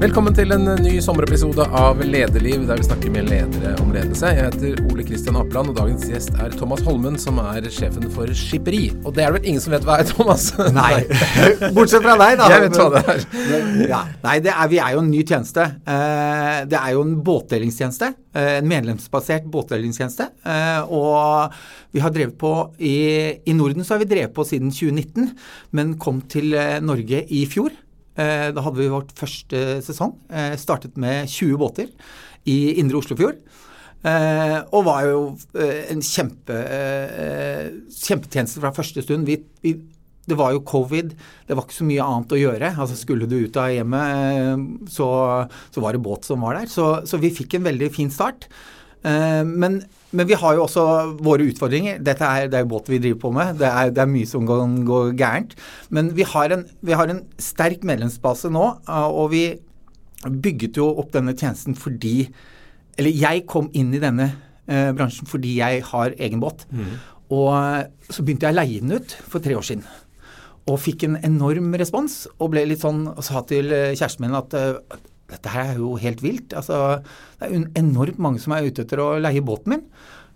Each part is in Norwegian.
Velkommen til en ny sommerepisode av Lederliv, der vi snakker med ledere om ledelse. Jeg heter Ole Kristian Apland, og dagens gjest er Thomas Holmen, som er sjefen for skipperi. Og det er det vel ingen som vet hva er, Thomas? Nei. Bortsett fra deg, da. Jeg vet hva det er. Ja. Nei, det er, vi er jo en ny tjeneste. Eh, det er jo en båtdelingstjeneste. Eh, en medlemsbasert båtdelingstjeneste. Eh, og vi har drevet på i, i Norden så har vi drevet på siden 2019, men kom til Norge i fjor. Eh, da hadde vi vårt første sesong. Eh, startet med 20 båter i indre Oslofjord. Eh, og var jo en kjempe, kjempetjeneste fra første stund. Vi, vi, det var jo covid, det var ikke så mye annet å gjøre. Altså Skulle du ut av hjemmet, så, så var det båt som var der. Så, så vi fikk en veldig fin start. Men men vi har jo også våre utfordringer. Dette er, det er båt vi driver på med. Det er, det er mye som går, gå gærent. Men vi har, en, vi har, en, sterk medlemsbase nå, og vi bygget jo opp denne tjenesten fordi Eller jeg kom inn i denne eh, bransjen fordi jeg har egen båt. Mm. Og så begynte jeg å leie den ut for tre år siden. Og fikk en enorm respons, og ble litt sånn, og sa til eh, kjæresten min at dette her er jo helt vilt. Altså, det er enormt mange som er ute etter å leie båten min.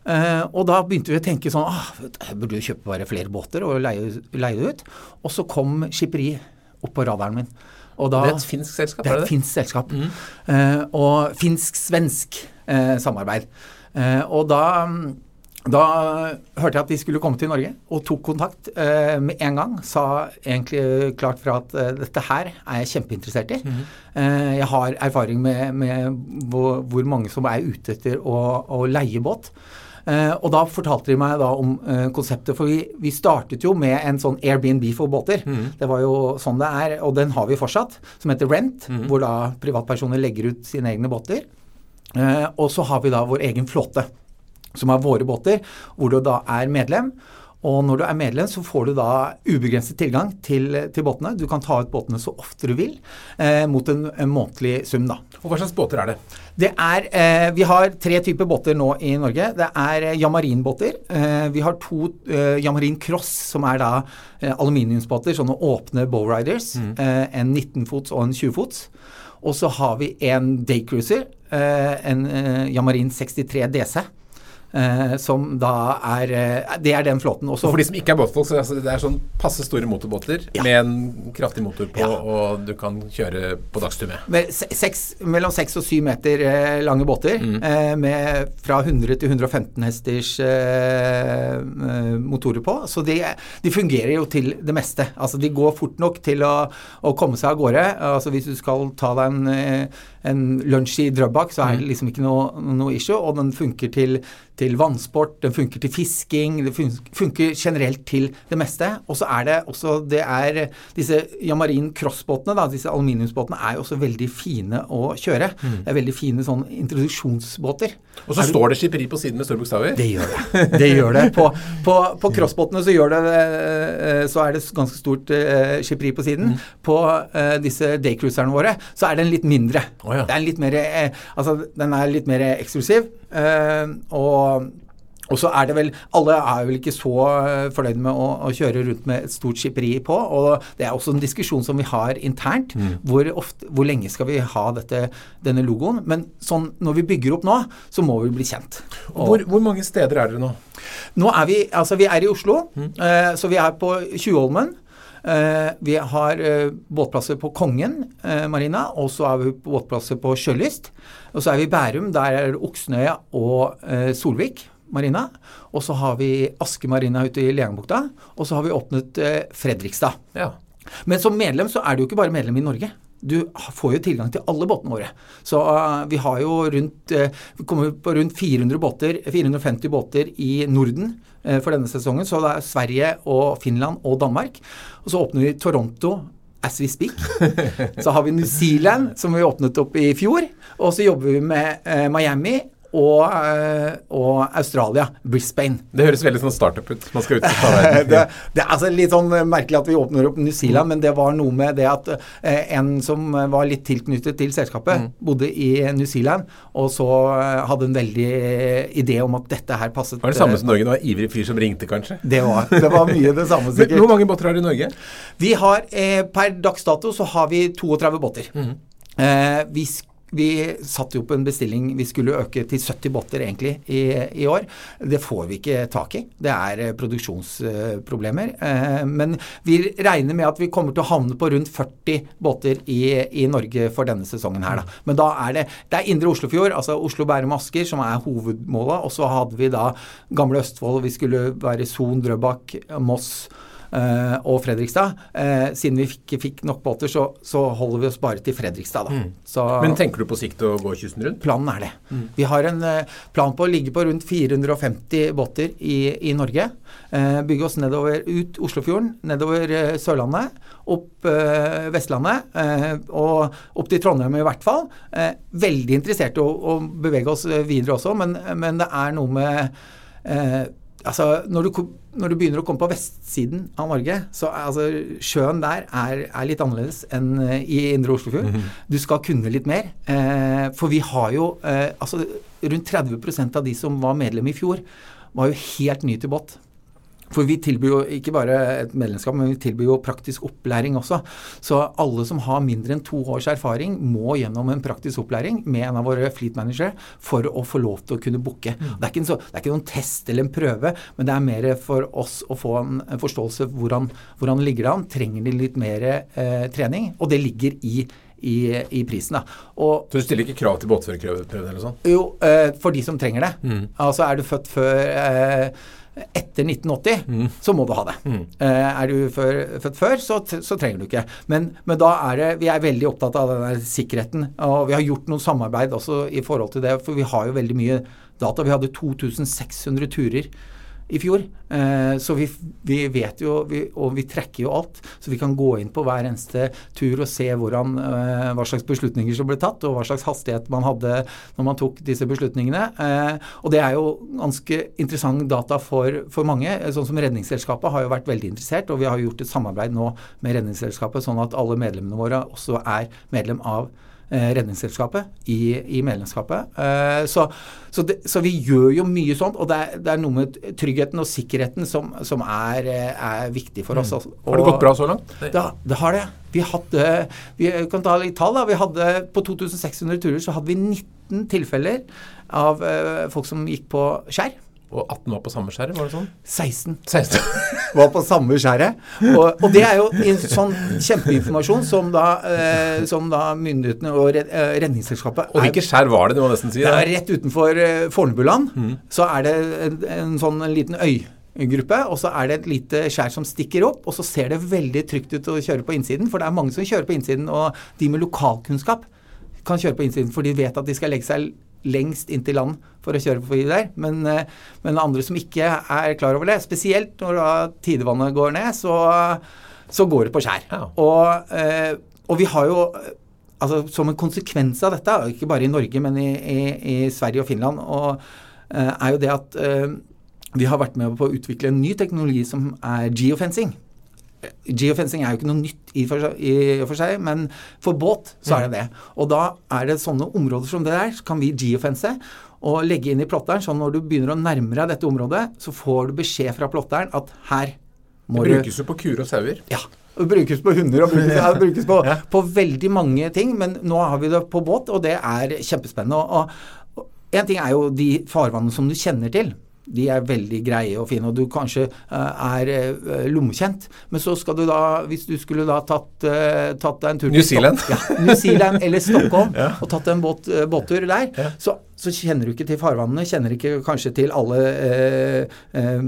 Uh, og da begynte vi å tenke sånn ah, Jeg burde jo kjøpe bare flere båter og leie, det ut. Og så kom skipperi opp på radaren min. Da, det er et finsk selskap? Det er et finsk selskap. Mm. Uh, og finsk-svensk uh, samarbeid. og da da hørte jeg at de skulle komme til Norge, og tok kontakt eh, med en gang. Sa egentlig klart fra at eh, dette her er jeg kjempeinteressert i. Mm -hmm. eh, jeg har erfaring med, med hvor, hvor, mange som er ute etter å, å leie båt. Eh, og da fortalte de meg da om eh, konseptet, for vi, vi, startet jo med en sånn Airbnb for båter. Mm -hmm. Det var jo sånn det er, og den har vi fortsatt, som heter Rent, mm -hmm. hvor da privatpersoner legger ut sine egne båter. Eh, og så har vi da vår egen flåte som er våre båter, hvor du da er medlem. Og når du er medlem, så får du da ubegrenset tilgang til, til båtene. Du kan ta ut båtene så ofte du vil, eh, mot en, en, månedlig sum, da. Og Hva slags båter er det? Det er, eh, Vi har tre typer båter nå i Norge. Det er eh, Jamarin-båter. Eh, vi har to eh, Jamarin Cross, som er da eh, aluminiumsbåter, sånne åpne bowriders. Mm. en 19-fots og en 20-fots. Og så har vi en daycruiser, en Jamarin 63 DC. Eh, som da er eh, Det er den flåten. Også, for de som ikke er båtfolk, så altså, det er sånn passe store motorbåter ja. med en kraftig motor på, ja. og du kan kjøre på dagstur med. seks, mellom seks og syv meter eh, lange båter mm. eh, med fra 100 til 115 hesters eh, eh, motorer på. Så de, de, fungerer jo til det meste. Altså De går fort nok til å, å komme seg av gårde. Altså Hvis du skal ta deg en en lunsj i Drøbak, så er det mm. liksom ikke noe, noe issue. Og den funker til, til, vannsport, den funker til fisking, det funker generelt til det meste. Og så er det også det er Disse Yamarin crossbåtene, da, disse aluminiumsbåtene, er jo også veldig fine å kjøre. Mm. Det er veldig fine sånn introduksjonsbåter. Og så står det skipperi på siden med store bokstaver? Det gjør det. Det gjør det. På, på, på crossbåtene så det eh, så er det ganske stort uh, skipperi på siden. Mm. På uh, disse daycruiserne våre så er den litt mindre. Oh, ja. Det er litt mer, uh, altså, den er litt mer eksklusiv. Eh, og og så er det vel Alle er vel ikke så eh, fornøyd med å, å, kjøre rundt med et stort skipperi på. Og det er også en diskusjon som vi har internt. Mm. Hvor, ofte, hvor, lenge skal vi ha dette, denne logoen? Men sånn, når vi bygger opp nå, så må vi bli kjent. Og, hvor, hvor, mange steder er dere nå? Nå er vi, altså vi er i Oslo. Mm. Eh, så vi er på Tjuvholmen. Eh, vi har eh, båtplasser på Kongen eh, marina, og så har vi båtplasser på Sjølyst. Og så er vi i Bærum. Der er det Oksnøya og Solvik marina. Og så har vi Aske marina ute i Leangbukta. Og så har vi åpnet Fredrikstad. Ja. Men som medlem så er du jo ikke bare medlem i Norge du får jo tilgang til alle båtene våre. Så uh, vi har jo rundt uh, vi kommer på rundt 400 båter, 450 båter i Norden uh, for denne sesongen. Så det er Sverige og Finland og Danmark. Og så åpner vi Toronto as we speak. Så har vi New Zealand, som vi åpnet opp i fjor. Og så jobber vi med Miami og, eh, og, Australia, Brisbane. Det høres veldig sånn startup ut. Man skal ut og ta verden. det, det, er altså litt sånn merkelig at vi åpner opp New Zealand, mm. men det var noe med det at eh, en som var litt tilknyttet til selskapet, mm. bodde i New Zealand, og så eh, hadde en veldig idé om at dette her passet Var det samme som Norge? Det var ivrig fyr som ringte, kanskje? Det var, det var mye det samme, sikkert. Hvor mange båter har du i Norge? Vi har, eh, Per dags dato så har vi 32 båter. Mm. Eh, vi, vi satte på en bestilling vi skulle øke til 70 båter egentlig i, i år. Det får vi ikke tak i. Det er eh, produksjonsproblemer. Eh, men vi regner med at vi kommer til å havne på rundt 40 båter i, i Norge for denne sesongen her. Da. Men da er det, det er Indre Oslofjord, altså Oslo, Bærum, Asker, som er hovedmålet. Og så hadde vi da Gamle Østfold, vi skulle være Son, Drøbak, Moss. Uh, og Fredrikstad. Uh, siden vi ikke fikk nok båter, så, så, holder vi oss bare til Fredrikstad. Da. Mm. Så, Men tenker du på sikt å gå kysten rundt? Planen er det. Mm. Vi har en uh, plan på å ligge på rundt 450 båter i, i Norge. bygge oss nedover ut Oslofjorden, nedover Sørlandet, opp Vestlandet og opp til Trondheim i hvert fall. veldig interessert i å, å, bevege oss videre også, men, men det er noe med Altså, når du, når du, begynner å komme på vestsiden av Norge, så er altså, sjøen der er, er, litt annerledes enn uh, i Indre Oslofjord. Mm -hmm. Du skal kunne litt mer. Eh, for vi har jo eh, altså rundt 30% av de som var medlem i fjor, var jo helt nye til båt. For vi tilbyr jo ikke bare et medlemskap, men vi tilbyr jo praktisk opplæring også. Så alle som har mindre enn to års erfaring, må gjennom en praktisk opplæring med en av våre fleet managere for å få lov til å kunne booke. Mm. Det, er så, det, er ikke noen test eller en prøve, men det er mer for oss å få en, forståelse hvordan, hvordan det an. Trenger de litt mer eh, trening? Og det ligger i i, i, prisen. Og, så du stiller ikke krav til båtførerprøve? sånn? Jo, eh, for de som trenger det. Mm. Altså er du født før eh, etter 1980, mm. så må du ha det. Mm. Uh, er du før, født før, så, så, trenger du ikke. Men, men, da er det Vi er veldig opptatt av den sikkerheten. Og vi har gjort noen samarbeid også i forhold til det, for vi har jo veldig mye data. Vi hadde 2600 turer i fjor. Eh, så vi, vi, vet jo, vi, og vi trekker jo alt. Så vi kan gå inn på hver eneste tur og se hvordan, eh, hva slags beslutninger som ble tatt, og hva slags hastighet man hadde når man tok disse beslutningene. Eh, og det er jo ganske interessant data for, for mange. Sånn som Redningsselskapet har jo vært veldig interessert, og vi har gjort et samarbeid nå med Redningsselskapet, sånn at alle medlemmene våre også er medlem av Redningsselskapet i, i medlemskapet. Eh, så, så, det, så, vi gjør jo mye sånt, og det er, det er noe med tryggheten og sikkerheten som, som er, eh, er, viktig for oss. Mm. Altså. har det gått bra så langt? Det, det har det. Vi hadde, vi kan ta litt tall da, vi hadde På 2600 turer så hadde vi 19 tilfeller av folk som gikk på skjær. Og 18 var på samme skjæret, var det sånn? 16. 16. var på samme skjæret. Og, og, det er jo en sånn kjempeinformasjon som da, eh, som da myndighetene og eh, Redningsselskapet Og hvilket skjær var det, du må nesten si? Det er rett utenfor eh, Fornebuland. Mm. Så er det en, en sånn en liten øygruppe, og så er det et lite skjær som stikker opp, og så ser det veldig trygt ut å kjøre på innsiden, for det er mange som kjører på innsiden, og de med lokalkunnskap kan kjøre på innsiden, for de vet at de skal legge seg lengst inn til land for å kjøre forbi der. Men, eh, men, andre som ikke er klar over det, spesielt når da tidevannet går ned, så, så går det på skjær. Ja. Og, eh, og, vi har jo altså Som en konsekvens av dette, ikke bare i Norge, men i, i, i Sverige og Finland, og, eh, er jo det at vi har vært med på å utvikle en ny teknologi som er geofencing. Geofencing er jo ikke noe nytt i for, seg, i for seg, men for båt så er det det. Og da er det sånne områder som det der, så kan vi geofence og legge inn i plotteren. Så når du begynner å nærme deg dette området, så får du beskjed fra plotteren at her må du Det brukes jo på kuer og sauer. Ja. Det brukes på hunder og brukes, ja, det brukes på, ja. på, veldig mange ting. Men nå har vi det på båt, og det er kjempespennende. Og, og en ting er jo de farvannene som du kjenner til de er veldig greie og fine, og du kanskje uh, er uh, lommekjent. Men så skal du da, hvis du skulle da tatt, uh, tatt deg en tur New Zealand. Ja, New Zealand eller Stockholm ja. og tatt en båt, båttur der, ja. så så kjenner du ikke til farvannene, kjenner ikke kanskje til alle eh, eh,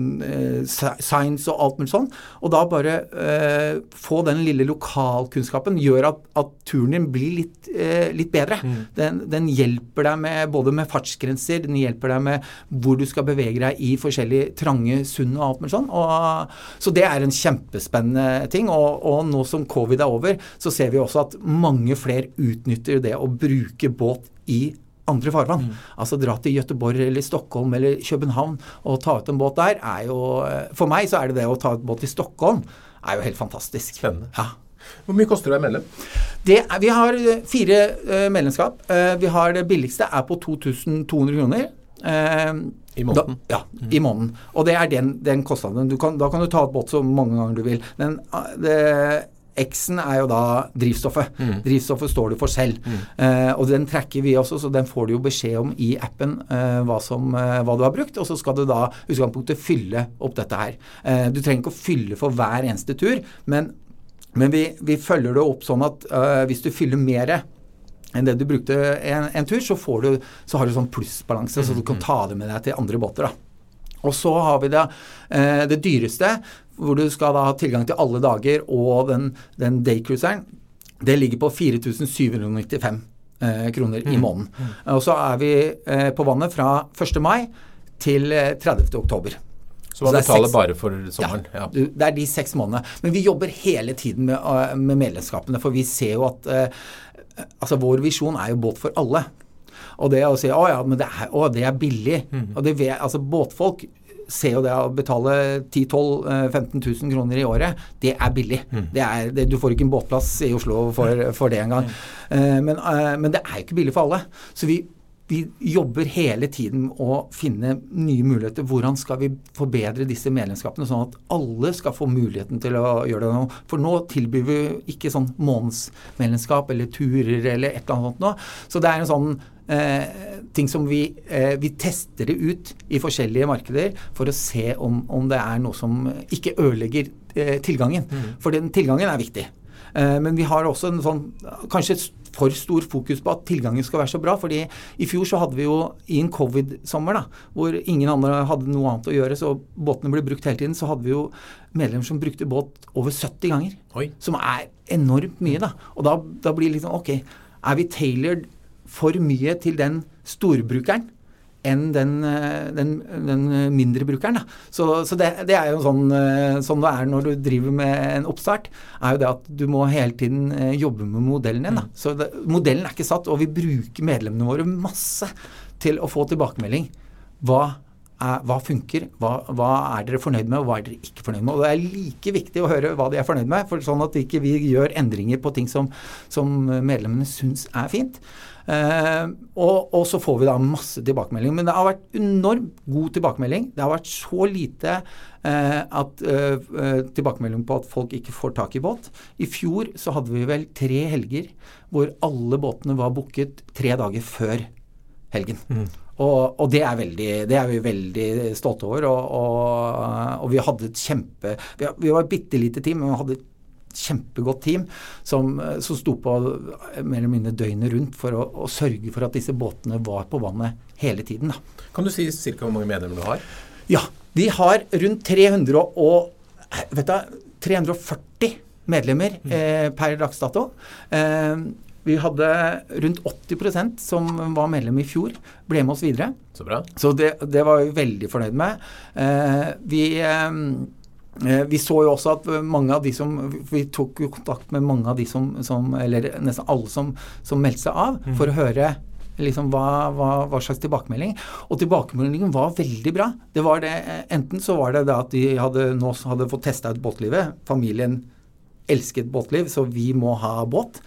signs og alt mulig sånn. Og da bare eh, få den lille lokalkunnskapen gjør at, at turen din blir litt, eh, litt bedre. Mm. Den, den, hjelper deg med både med fartsgrenser, den hjelper deg med hvor du skal bevege deg i forskjellige trange sund og alt mulig sånn. Og, så det er en kjempespennende ting. Og, og nå som covid er over, så ser vi også at mange flere utnytter det å bruke båt i andre farvann. Mm. Altså dra til Gøteborg eller Stockholm eller København og ta ut en båt der er jo For meg så er det det å ta ut båt i Stockholm er jo helt fantastisk. Spennende. Ja. Hvor mye koster det å være medlem? Det, vi har eh, fire uh, medlemskap. Uh, vi har Det billigste er på 2200 kroner. I måneden? Da, ja, mm. i måneden. Og det er den, den kostnaden. da kan du ta et båt så mange ganger du vil. Men det X-en er jo da drivstoffet. Mm. Drivstoffet står du for selv. Mm. Eh, og den tracker vi også, så den får du jo beskjed om i appen eh, hva, som, eh, hva, du har brukt. Og så skal du da utgangspunktet fylle opp dette her. Eh, du trenger ikke å fylle for hver eneste tur, men, men vi, vi, følger det opp sånn at eh, hvis du fyller mer enn det du brukte en, en tur, så, du, så, har du sånn plussbalanse, så du kan mm. ta det med deg til andre båter. da. Og så har vi det, eh, det dyreste, hvor du skal da ha tilgang til alle dager og den, den daycruiseren. Det ligger på 4795 eh, kroner i måneden. Mm. Og så er vi eh, på vannet fra 1. mai til 30. Eh, oktober. Så man betaler bare for sommeren? Ja, ja, det er de seks månedene. Men vi jobber hele tiden med, med medlemskapene, for vi ser jo at altså vår visjon er jo båt for alle. Og det å si å ja, men det er, å, det er billig. Mm. Og det vet, altså Båtfolk ser jo det å betale 10 12 15 000 kroner i året, det er billig. Mm. Det er, det, du får ikke en båtplass i Oslo for, for det engang. Mm. Uh, men, uh, men det er jo ikke billig for alle. Så vi, vi jobber hele tiden å finne nye muligheter. Hvordan skal vi forbedre disse medlemskapene, sånn at alle skal få muligheten til å gjøre det nå. For nå tilbyr vi ikke sånn månedsmedlemskap eller turer eller et eller annet sånt nå. Så det er en sånn eh, ting som vi, eh, vi tester det ut i forskjellige markeder for å se om, om det er noe som ikke ødelegger eh, tilgangen. Mm. For den tilgangen er viktig. Eh, men vi har også en sånn kanskje for stor fokus på at tilgangen skal være så bra. fordi i fjor så hadde vi jo i en covid-sommer da, hvor ingen andre hadde noe annet å gjøre, så båtene ble brukt hele tiden, så hadde vi jo medlemmer som brukte båt over 70 ganger. Oi. Som er enormt mye, da. Og da, da blir det liksom Ok, er vi tailored for mye til den storbrukeren enn den, eh, den, den mindre brukeren. Da. Så, så det, det, er jo sånn sånn, det er når du driver med en oppstart, er jo det at du må hele tiden eh, jobbe med modellen din. Da. Mm. Så det, modellen er ikke satt, og vi bruker medlemmene våre masse til å få tilbakemelding. Hva hva funker, hva, hva, er dere fornøyd med, og hva er dere ikke fornøyd med. Og Det er like viktig å høre hva de er fornøyd med, for sånn at vi ikke gjør endringer på ting som, som medlemmene syns er fint. Eh, og, og, så får vi da masse tilbakemelding. Men det har vært enormt god tilbakemelding. Det har vært så lite eh, at, eh, tilbakemelding på at folk ikke får tak i båt. I fjor så hadde vi vel tre helger hvor alle båtene var booket tre dager før helgen. Mm. Og, og det, er veldig, det, er vi veldig stolte over. Og, og, og vi hadde et kjempe Vi, vi var et bitte lite team, men vi hadde et kjempegodt team som, som sto på mer eller mindre døgnet rundt for å, å, sørge for at disse båtene var på vannet hele tiden. Da. Kan du si ca. hvor mange medlemmer du har? Ja, vi har rundt 300 og, vet du, 340 medlemmer mm. eh, per dags dato. Eh, vi hadde rundt 80% som var medlem i fjor, ble med oss videre. Så bra. Så det, det var vi veldig fornøyd med. Eh, vi eh, Eh, vi så jo også at mange av de som Vi tok jo kontakt med mange av de som, som Eller nesten alle som, som meldte seg av, mm. for å høre liksom hva, hva, hva, slags tilbakemelding. Og tilbakemeldingen var veldig bra. Det var det, enten så var det det at de hadde, nå hadde fått testa ut båtlivet. Familien elsket båtliv, så vi må ha båt.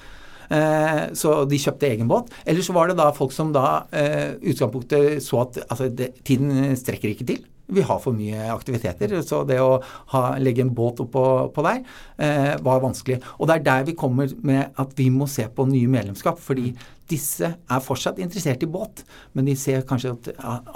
Eh, så de kjøpte egen båt. Eller så var det da folk som da eh, utgangspunktet så at altså, det, tiden strekker ikke til. Vi har for mye aktiviteter, så det å ha, legge en båt oppå på der eh, var vanskelig. Og det er der vi kommer med at vi må se på nye medlemskap. fordi disse er fortsatt interessert i båt, men de ser kanskje at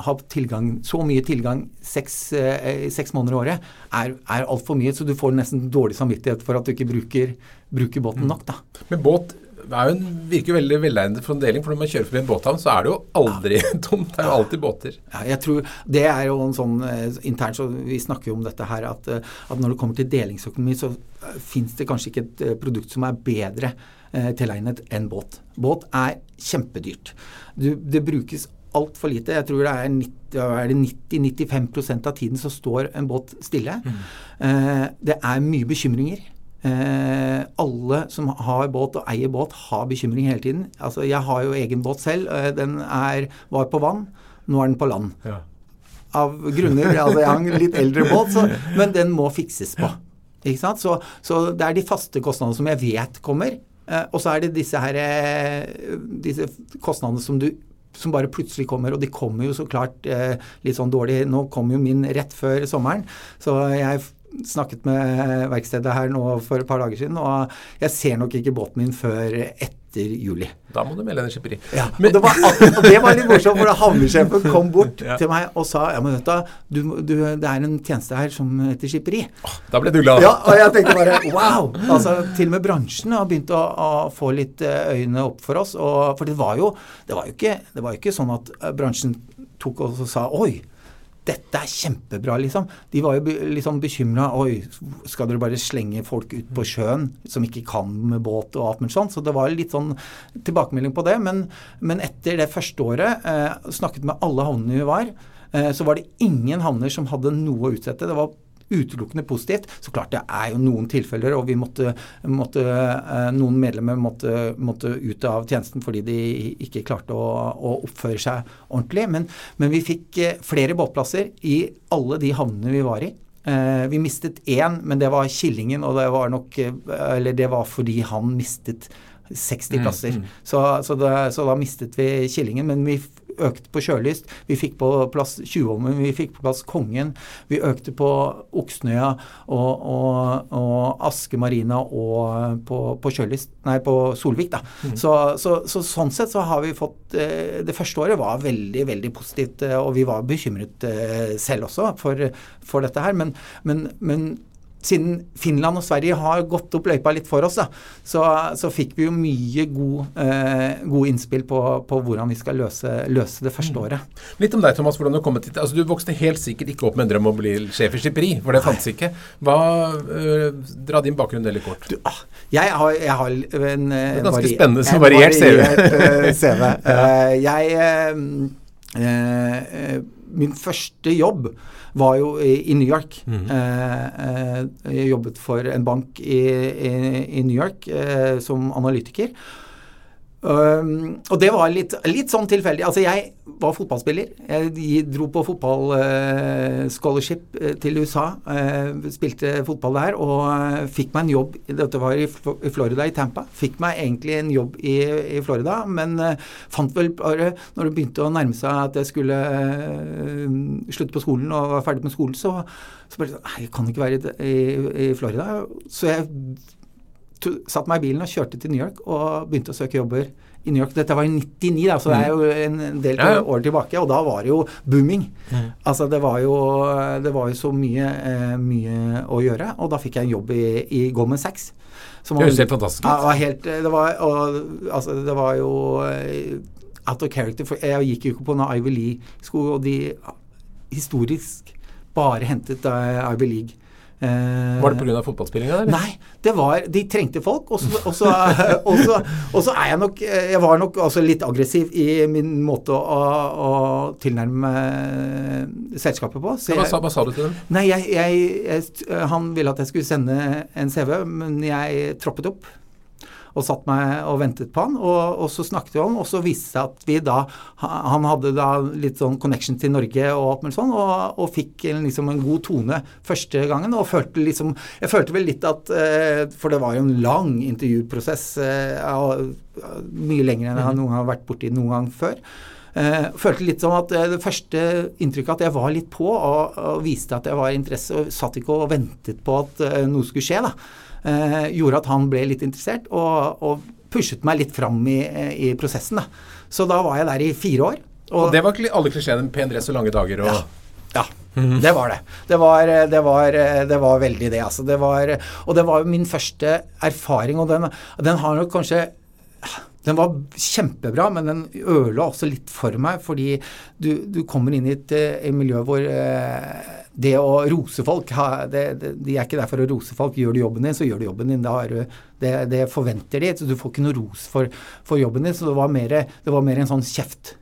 ha tilgang, så mye tilgang seks, eh, seks måneder i året er, er altfor mye. Så du får nesten dårlig samvittighet for at du ikke bruker, bruker båten nok. da. Men båt det er jo en, virker veldig velegnet for en deling, for når man kjører forbi en båthavn, så er det jo aldri tomt. Det er jo alltid båter. Ja, jeg tror Det er jo en sånn eh, internt, så vi snakker jo om dette her, at, eh, at når det kommer til delingsøkonomi, så uh, fins det kanskje ikke et produkt som er bedre eh, tilegnet enn båt. Båt er kjempedyrt. Du, det brukes altfor lite. Jeg tror det er 90-95% av tiden så står en båt stille. Mm. Eh, det er mye bekymringer. Eh, alle som har båt og eier båt, har bekymring hele tiden. Altså, jeg har jo egen båt selv. Eh, den er, var på vann. Nå er den på land. Ja. Av grunner altså Jeg har en litt eldre båt, så, men den må fikses på. Ikke sant? Så, så, det er de faste kostnadene som jeg vet kommer. Eh, og så er det disse, her, disse kostnadene som du som bare plutselig kommer, og de kommer jo så klart eh, litt sånn dårlig. Nå kommer jo min rett før sommeren, så jeg snakket med verkstedet her nå for et par dager siden, og jeg ser nok ikke båten min før etter juli. Da må du melde deg i skipperi. Ja, og, det var, og det var litt morsomt, for havnesjefen kom bort ja. til meg og sa ja, men vet du, du, det er en tjeneste her som heter skipperi. Oh, da ble du glad. Ja, og jeg tenkte bare wow! Altså, til og med bransjen har begynt å, å få litt øynene øyne opp for oss. Og, for det var, jo, det var jo ikke, det var ikke sånn at eh, bransjen tok og sa oi, dette er kjempebra, liksom. De var jo liksom bekymra. Oi, skal dere bare slenge folk ut på sjøen som ikke kan med båt og alt mulig sånt? Så det var litt sånn tilbakemelding på det. Men, men etter det første året, eh, snakket med alle havnene vi var, eh, så var det ingen havner som hadde noe å utsette. Det var utelukkende positivt. Så klart det er jo noen tilfeller, og vi måtte, måtte eh, noen medlemmer måtte, måtte, ut av tjenesten fordi de ikke klarte å, å oppføre seg ordentlig. Men, men, vi fikk eh, flere båtplasser i alle de havnene vi var i. Eh, vi mistet én, men det var Killingen, og det var nok Eller det var fordi han mistet 60 mm, plasser. Mm, mm. Så, så, da, så, da, mistet vi Killingen. Men vi økte på Sjølyst. Vi fikk på plass Tjuvholmen, vi fikk på plass Kongen. Vi økte på Oksnøya og, og, og Aske Marina og på, på Sjølyst Nei, på Solvik, da. Mm. Så, så, så, sånn sett så har vi fått eh, Det første året var veldig, veldig positivt, eh, og vi var bekymret eh, selv også for, for dette her. Men, men, men siden Finland og Sverige har gått opp løypa litt for oss, da, så, så fikk vi jo mye god, eh, gode innspill på, på, hvordan vi skal løse, løse det første mm. året. Litt om deg, Thomas. hvordan Du kom hit. Altså, du vokste helt sikkert ikke opp med en drøm om å bli sjef i skipperi, for det fantes ikke. Hva, eh, Dra din bakgrunn veldig kort. Du, ah, jeg, har, jeg har en, eh, Ganske spennende, som variert CV. CV. uh, jeg uh, Min første jobb var jo i, i New York. Mm. Eh, jeg jobbet for en bank i, i, i New York eh, som analytiker. Um, og det var litt, litt, sånn tilfeldig. Altså, jeg var fotballspiller. Jeg dro på fotball-scholarship uh, til USA. Uh, spilte fotball der og uh, fikk meg en jobb Dette var i, i, Florida, i Tampa. Fikk meg egentlig en jobb i, i Florida, men fant vel bare Når det begynte å nærme seg at jeg skulle slutte på skolen og var ferdig med skolen, så, så bare sånn Nei, jeg kan ikke være i, i Florida. Så jeg satte meg i bilen og kjørte til New York og begynte å søke jobber i New York. Dette var i 99, da, så det er jo en del ja, ja. år tilbake. Og da var det jo booming. Mm. Altså det var jo, det var jo så mye, eh, mye, å gjøre. Og da fikk jeg en jobb i, i Goldman Sachs. Som det høres helt fantastisk ut. Ja, var helt, det, var, og, altså, det var jo eh, out of character. For jeg gikk jo ikke på noen Ivy League-skole, og de historisk bare hentet uh, Ivy League. Eh, var det pga. fotballspillinga? Nei, det var, de trengte folk. Og så er jeg nok Jeg var nok også litt aggressiv i min måte å, å tilnærme selskapet på. Ja, hva, sa, hva, sa, du til dem? Nei, jeg, jeg, jeg, Han ville at jeg skulle sende en CV, men jeg troppet opp og satt meg og ventet på han. Og, og så snakket vi om, og så viste det seg at vi da Han hadde da litt sånn connection til Norge og alt mulig sånn, og, og fikk liksom en god tone første gangen. Og følte liksom Jeg følte vel litt at eh, For det var jo en lang intervjuprosess. Eh, mye lenger enn jeg mhm. noen har vært borti noen gang før. Uh, følte litt som at uh, det første inntrykket at jeg var litt på og, og viste at jeg var interesse, og satt ikke og ventet på at uh, noe skulle skje. da eh, gjorde at han ble litt interessert, og, og pushet meg litt fram i, i, prosessen. Da. Så da var jeg der i fire år. Og, og det var alle klisjeene pen dress og lange dager og ja. ja. Det var det. Det var, det var, det var veldig det, altså. Det var, og det var min første erfaring, og den, den har nok kanskje den var kjempebra, men den ødela også litt for meg, fordi du, du kommer inn i et, et miljø hvor eh, det å rose folk det, det, De er ikke der for å rose folk. Gjør du jobben din, så gjør du jobben din. Det, det, forventer de. så Du får ikke noe ros for, for jobben din. Så det var, mer, det var mer en sånn kjeft.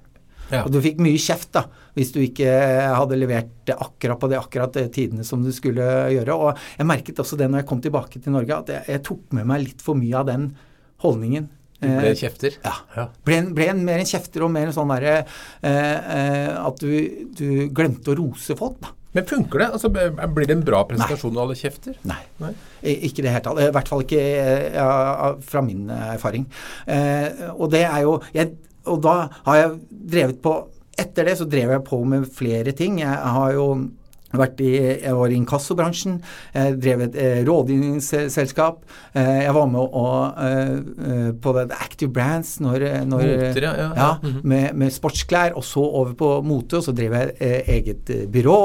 Ja. Og du fikk mye kjeft da, hvis du ikke hadde levert akkurat på det akkurat tidene som du skulle gjøre. Og jeg merket også det når jeg kom tilbake til Norge, at jeg, jeg tok med meg litt for mye av den holdningen. Du ble kjefter? Ja. ja. Ble, ble en, mer en kjefter og mer en sånn derre eh, eh, At du, du, glemte å rose folk, da. Men funker det? Altså, blir det en bra presentasjon når alle kjefter? Nei. Nei. Ikke det helt tatt. I hvert fall ikke ja, fra min erfaring. Eh, og det er jo jeg, Og da har jeg drevet på Etter det så drev jeg på med flere ting. Jeg har jo Vært i, jeg var i inkassobransjen, jeg drev et eh, rådgivningsselskap. Eh, jeg var med å, eh, på det Active Brands når, når Moter, ja, ja, ja. ja med, med, sportsklær, og så over på mote. Og så drev jeg eget byrå,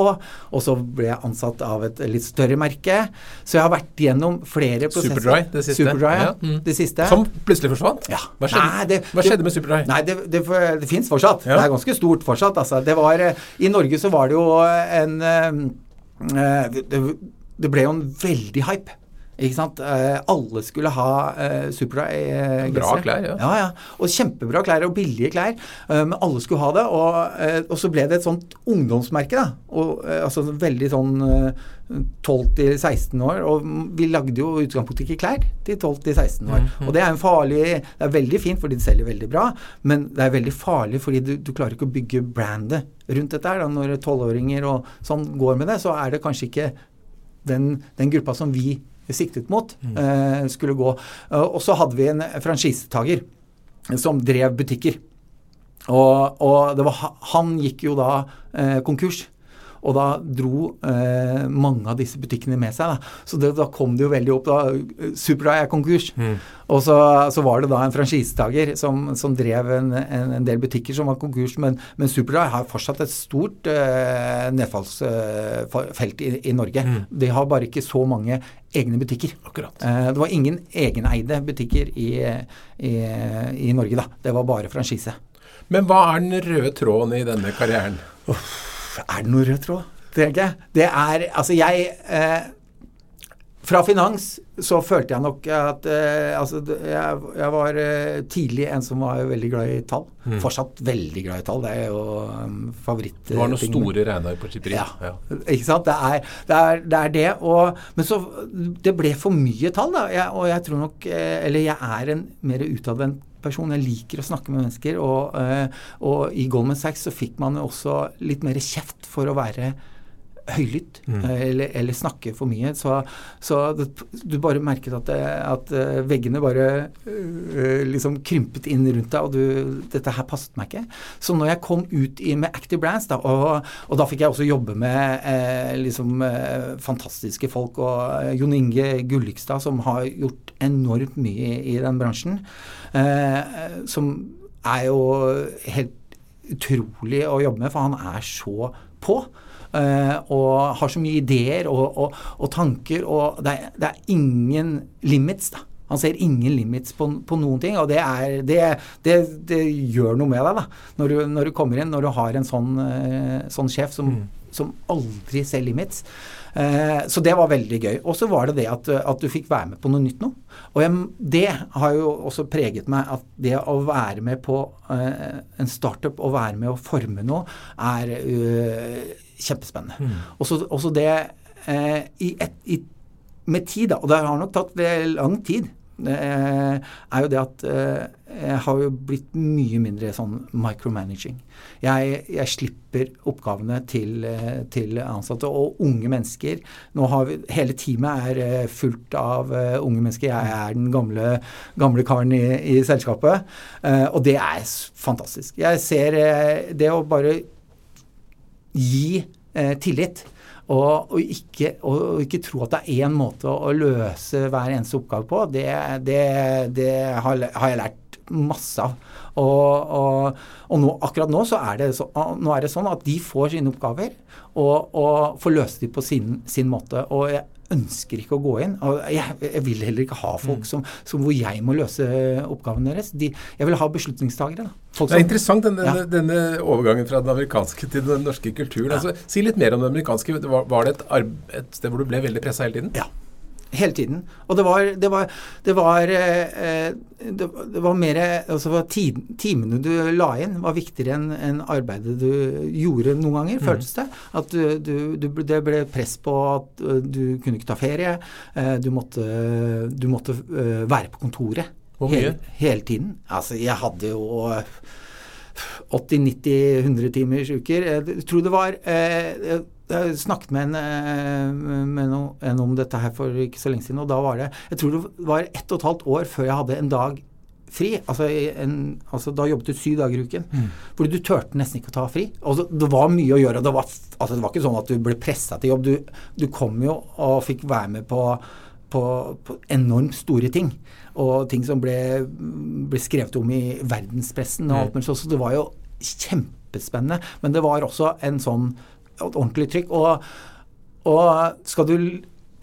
og så ble jeg ansatt av et litt større merke. Så jeg har vært gjennom flere prosesser. Superdry, det siste. Superdry, ja. Mm. Det siste. Som plutselig forsvant? Ja. Hva skjedde, Nei, det, Hva skjedde med Superdry? Nei, det, det, det fins fortsatt. Det er ganske stort fortsatt. Altså. Det var, I Norge så var det jo en det, det ble jo en veldig hype. Ikke sant? Eh, alle skulle ha uh, Superdry-gensere. Bra klær, ja. ja. ja. Og kjempebra klær, og billige klær. Uh, men alle skulle ha det. Og, uh, og, så ble det et sånt ungdomsmerke. da. Og, altså Veldig sånn 12-16 år. Og vi lagde jo utgangspunktet ikke klær til 12-16 år. Mm -hmm. Og det er en farlig Det er veldig fint fordi det selger veldig bra, men det er veldig farlig fordi du, du klarer ikke å bygge brandet rundt dette her. Da. Når tolvåringer og sånn går med det, så er det kanskje ikke den, den gruppa som vi siktet mot, mm. uh, skulle gå. Uh, og så hadde vi en franchisetaker som drev butikker. Og, og var, han gikk jo da uh, konkurs. Og da dro eh, mange av disse butikkene med seg. Da. Så det, da kom det jo veldig opp. da, Superdry er konkurs. Mm. Og så, så, var det da en franchisetaker som, som, drev en, en, en, del butikker som var konkurs. Men, men Superdry har fortsatt et stort eh, nedfallsfelt i, i, Norge. Mm. De har bare ikke så mange egne butikker. Eh, det var ingen egeneide butikker i, i, i Norge, da. Det var bare franchise. Men hva er den røde tråden i denne karrieren? Uff. Er det noe rød tråd? Tenker jeg. Det er Altså, jeg eh, Fra finans så følte jeg nok at eh, Altså, jeg, jeg var eh, tidlig en som var veldig glad i tall. Mm. Fortsatt veldig glad i tall. Det er jo um, favoritt... Det var noen store regneark på skipperi. Ja. ja. Ikke sant. Det er det. Er, det, er det og, men så Det ble for mye tall, da. Jeg, og jeg tror nok eh, Eller jeg er en mer utadvendt person. Jeg liker å snakke med mennesker. Og, eh, og i Goldman Sachs så fikk man også litt mer kjeft for å være høylytt mm. Eh, eller, eller, snakke for mye. Så, så det, du bare merket at, det, at eh, veggene bare liksom krympet inn rundt deg, og du, dette her passet meg ikke. Så når jeg kom ut i, med Active Brands, da, og, og, da fikk jeg også jobbe med eh, liksom eh, fantastiske folk, og Jon Inge Gullikstad, som har gjort enormt mye i, i den bransjen, eh, som er jo helt utrolig å jobbe med, for han er så på. Uh, og har så mye ideer og, og, og tanker, og det er, det er, ingen limits, da. Han ser ingen limits på, på noen ting, og det, er, det, det, det, gjør noe med deg da, når du, når du, kommer inn, når du har en sånn, uh, sånn sjef som, mm. som, aldri ser limits. Uh, så det var veldig gøy. Og så var det det at, at, du fikk være med på noe nytt nå. Og jeg, det har jo også preget meg at det å være med på en startup å være med å forme noe, er kjempespennende. Mm. Og så det eh, i et, i, med tid, da, og det har nok tatt lang tid, eh, er jo det at eh, jeg har jo blitt mye mindre sånn micromanaging. Jeg, jeg slipper oppgavene til, eh, til, ansatte og unge mennesker. Nå har vi, Hele teamet er eh, fullt av uh, unge mennesker. Jeg er den gamle, gamle karen i, i selskapet. Og det er fantastisk. Jeg ser det å bare gi eh, tillit. Og, og, ikke, og, ikke, tro at det er én måte å, løse hver eneste oppgave på, det, det, det har, har, jeg lært masse av. Og, og nå, akkurat nå, så er det, så, nå er det sånn at de får sine oppgaver og, får løse dem på sin, sin måte. Og ønsker ikke å gå inn. Jeg, jeg vil heller ikke ha folk mm. som, som, hvor jeg må løse oppgavene deres. De, jeg vil ha beslutningstagere. det er interessant denne, ja. denne, overgangen fra den amerikanske til den norske kulturen. Ja. Altså, si litt mer om den amerikanske. Var, var det et, et, sted hvor du ble veldig pressa hele tiden? Ja. Hele tiden. Og det var Det var, det var, eh, det, det var mer altså Timene du la inn, var viktigere enn en arbeidet du gjorde noen ganger, mm. føltes det. At du, du, du, det ble press på at eh, du kunne ikke ta ferie. Eh, du måtte, du måtte være på kontoret. Hvor mye? Hele, hele tiden. Altså, jeg hadde jo 80-90-100 timers uker. Jeg tror det var eh, jeg snakket med en, eh, en, om dette her for ikke så lenge siden, og da var det Jeg tror det var ett og et halvt år før jeg hadde en dag fri. Altså, en, altså, da jobbet du syv dager i uken. Mm. Fordi du turte nesten ikke å ta fri. Altså, det var mye å gjøre. Det var, altså, det var ikke sånn at du ble pressa til jobb. Du, du, kom jo og fikk være med på, på, på enormt store ting. Og ting som ble, ble skrevet om i verdenspressen og alt mulig sånt. Så det var jo kjempespennende. Men det var også en sånn ordentlig trykk. Og, og skal du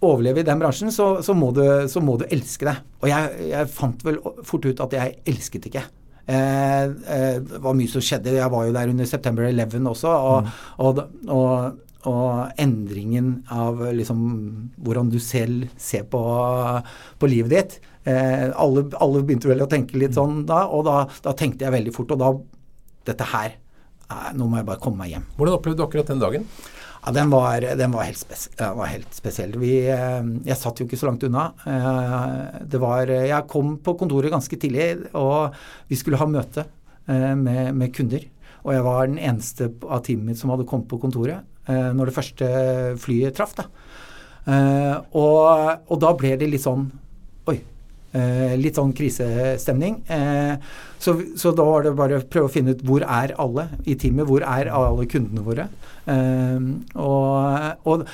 overleve i den bransjen, så, så, må, du, så må, du, elske det. Og jeg, jeg, fant vel fort ut at jeg elsket ikke. Eh, eh, det var mye som skjedde. Jeg var jo der under September 11 også. Og, mm. og, og, og endringen av liksom hvordan du selv ser på, på livet ditt. Eh, alle, alle, begynte vel å tenke litt sånn da, og da, da tenkte jeg veldig fort. Og da Dette her Nå må jeg bare komme meg hjem. Hvordan opplevde du akkurat den dagen? Ja, den var, den var, helt, spes var helt, spesiell. Vi, eh, jeg satt jo ikke så langt unna. Eh, det var, jeg kom på kontoret ganske tidlig, og vi skulle ha møte eh, med, med kunder. Og jeg var den eneste av teamet mitt som hadde kommet på kontoret når det første flyet traff. Da. Og, og da ble det litt sånn Oi, litt sånn krisestemning. Eh, så, så, da var det bare å prøve å finne ut hvor er alle i teamet? Hvor er alle kundene våre? Eh, og, og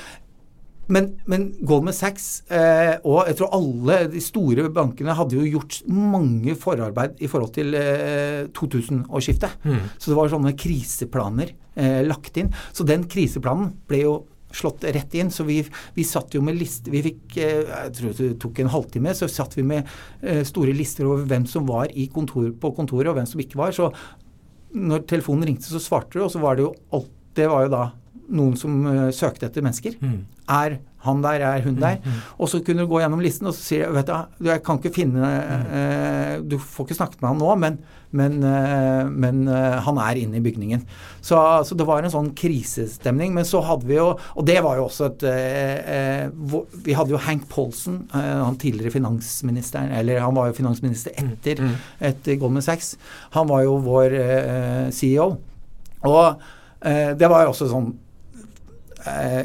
men, men, Goldman Sachs eh, og jeg tror alle de store bankene hadde jo gjort mange forarbeid i forhold til eh, 2000-årsskiftet. Mm. Så det var sånne kriseplaner eh, lagt inn. Så den kriseplanen ble jo slått rett inn. Så vi, vi satt jo med lister Vi fikk eh, Jeg tror det tok en halvtime, så satt vi med eh, store lister over hvem som var kontor, på kontoret, og hvem som ikke var. Så når telefonen ringte, så svarte du, og så var det jo alt Det var jo da noen som uh, søkte etter mennesker. Mm. Er han der, er hun der? Mm, mm. Og så kunne du gå gjennom listen og så si vet du, jeg kan ikke finne eh, Du får ikke snakket med han nå, men, men, eh, men han er inne i bygningen. Så, så, det var en sånn krisestemning. Men så hadde vi jo Og det var jo også et Vi hadde jo Hank Paulson, han tidligere finansministeren Eller han var jo finansminister mm, etter, etter Goldman Sachs. Han var jo vår CEO. Og det var jo også sånn Eh,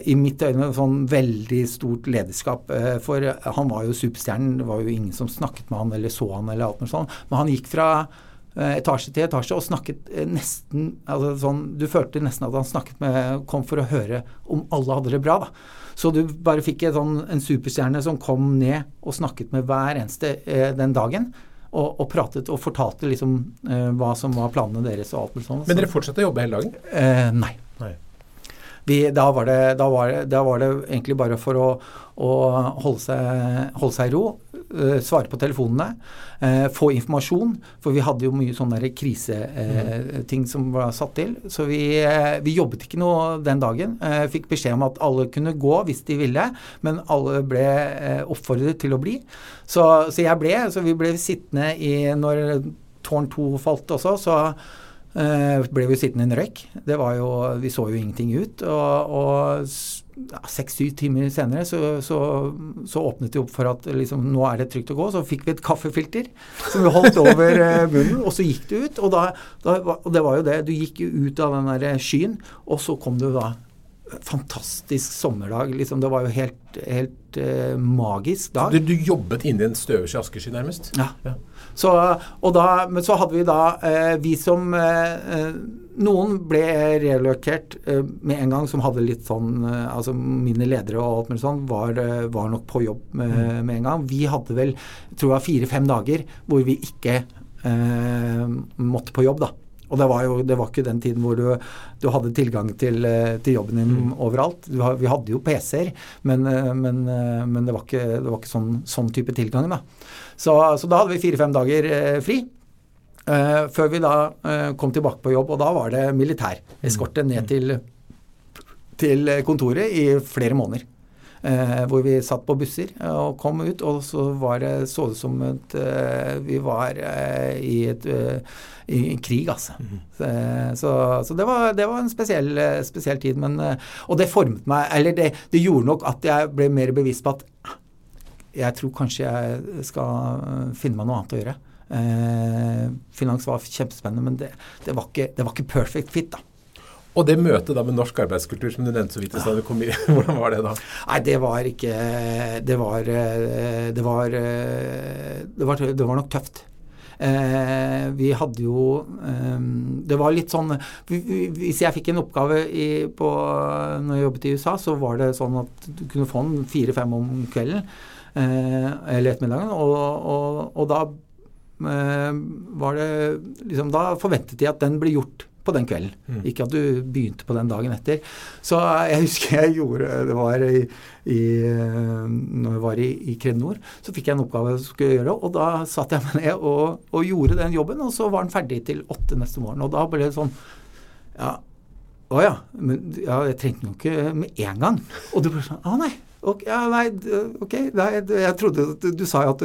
i mitt øyne sånn veldig stort lederskap. Eh, for han var jo superstjernen. Det var jo ingen som snakket med han eller så han eller alt noe sånt. Men han gikk fra eh, etasje til etasje og snakket nesten altså sånn, Du følte nesten at han snakket med kom for å høre om alle hadde det bra. da. Så du bare fikk sånn, en superstjerne som kom ned og snakket med hver eneste eh, den dagen. Og, og, pratet og fortalte liksom eh, hva som var planene deres og alt mulig sånt. Men dere fortsatte å jobbe hele dagen? Eh, nei. Vi, da, var det, da, var det, da, var det, egentlig bare for å, å holde, seg, holde, seg, i ro. Uh, svare på telefonene. Uh, få informasjon. For vi hadde jo mye sånne kriseting uh, som var satt til. Så vi, vi, jobbet ikke noe den dagen. fikk beskjed om at alle kunne gå hvis de ville, men alle ble oppfordret til å bli. Så, så jeg ble, så vi ble sittende i Når tårn 2 falt også, så ble vi sittende i en røyk. Det var jo, Vi så jo ingenting ut. Og, seks-syv timer senere så, så, så, åpnet det opp for at liksom, nå er det trygt å gå. Så fikk vi et kaffefilter som vi holdt over uh, munnen, og så gikk du ut. Og, da, da, og det var jo det. Du gikk jo ut av den der skyen, og så kom du da fantastisk sommerdag. Liksom, det var jo helt, helt uh, magisk dag. Du, du jobbet inni en støvsky askesky, nærmest? Ja. ja. Så, da, men så hadde vi da eh, vi som eh, Noen ble relokert med en gang, som hadde litt sånn Altså mine ledere og alt mulig sånn var, var nok på jobb med, mm. med, en gang. Vi hadde vel, tror jeg, fire-fem dager hvor vi ikke måtte på jobb, da. Og det var jo det var ikke den tiden hvor du, du hadde tilgang til, eh, til, jobben din mm. overalt. vi hadde jo PC-er, men, eh, men, eh, men, det var ikke, det var ikke sånn, sånn, type tilgang. da. Så, så da hadde vi fire-fem dager eh, fri. Eh, før vi da eh, kom tilbake på jobb, og da var det militær eskorte ned mm. til, til kontoret i flere måneder. Eh, hvor vi satt på busser og kom ut, og så var det, så det som at eh, vi var eh, i, et, i en krig, altså. Mm. Så, så det, var, det, var, en spesiell, spesiell, tid. Men, og det formet meg Eller det, det gjorde nok at jeg ble mer bevisst på at jeg tror kanskje jeg skal finne meg noe annet å gjøre. Eh, finans var kjempespennende, men det, det, var ikke, det, var ikke, perfect fit, da. Og det møtet da med norsk arbeidskultur som du nevnte så vidt i stad, hvordan var det da? Nei, det var ikke Det var Det var, det var, det var nok tøft. Eh, vi hadde jo eh, Det var litt sånn Hvis jeg fikk en oppgave i, på, når jeg jobbet i USA, så var det sånn at du kunne få den fire-fem om kvelden eh, eller ettermiddagen, og, og, og da eh, var det liksom Da forventet de at den ble gjort på den kvelden. Mm. Ikke at du begynte på den dagen etter. Så jeg husker jeg gjorde Det var i, i når jeg var i, i Kredinor, så fikk jeg en oppgave jeg skulle gjøre, og da satte jeg meg ned og, og, gjorde den jobben, og så var den ferdig til åtte neste morgen. Og da ble det sånn Ja, å ja. Men ja, jeg trengte den jo ikke med en gang. Og du ble sånn Å nei. Ok, ja, nei, ok, nei, jeg trodde du, du sa jo at,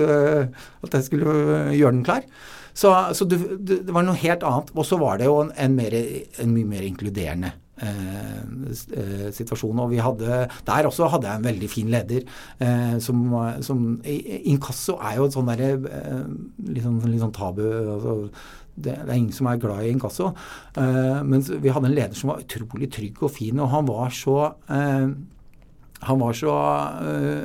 at jeg skulle gjøre den klar. Så, så det, det, var noe helt annet. Og så var det jo en, en, mer, en mye mer inkluderende eh, eh, situasjon. Og vi hadde Der også hadde jeg en veldig fin leder eh, som, som Inkasso er jo et sånn derre eh, litt, sånn, litt sånn tabu altså, det, det, er ingen som er glad i inkasso. Eh, men vi hadde en leder som var utrolig trygg og fin, og han var så uh, han var så uh,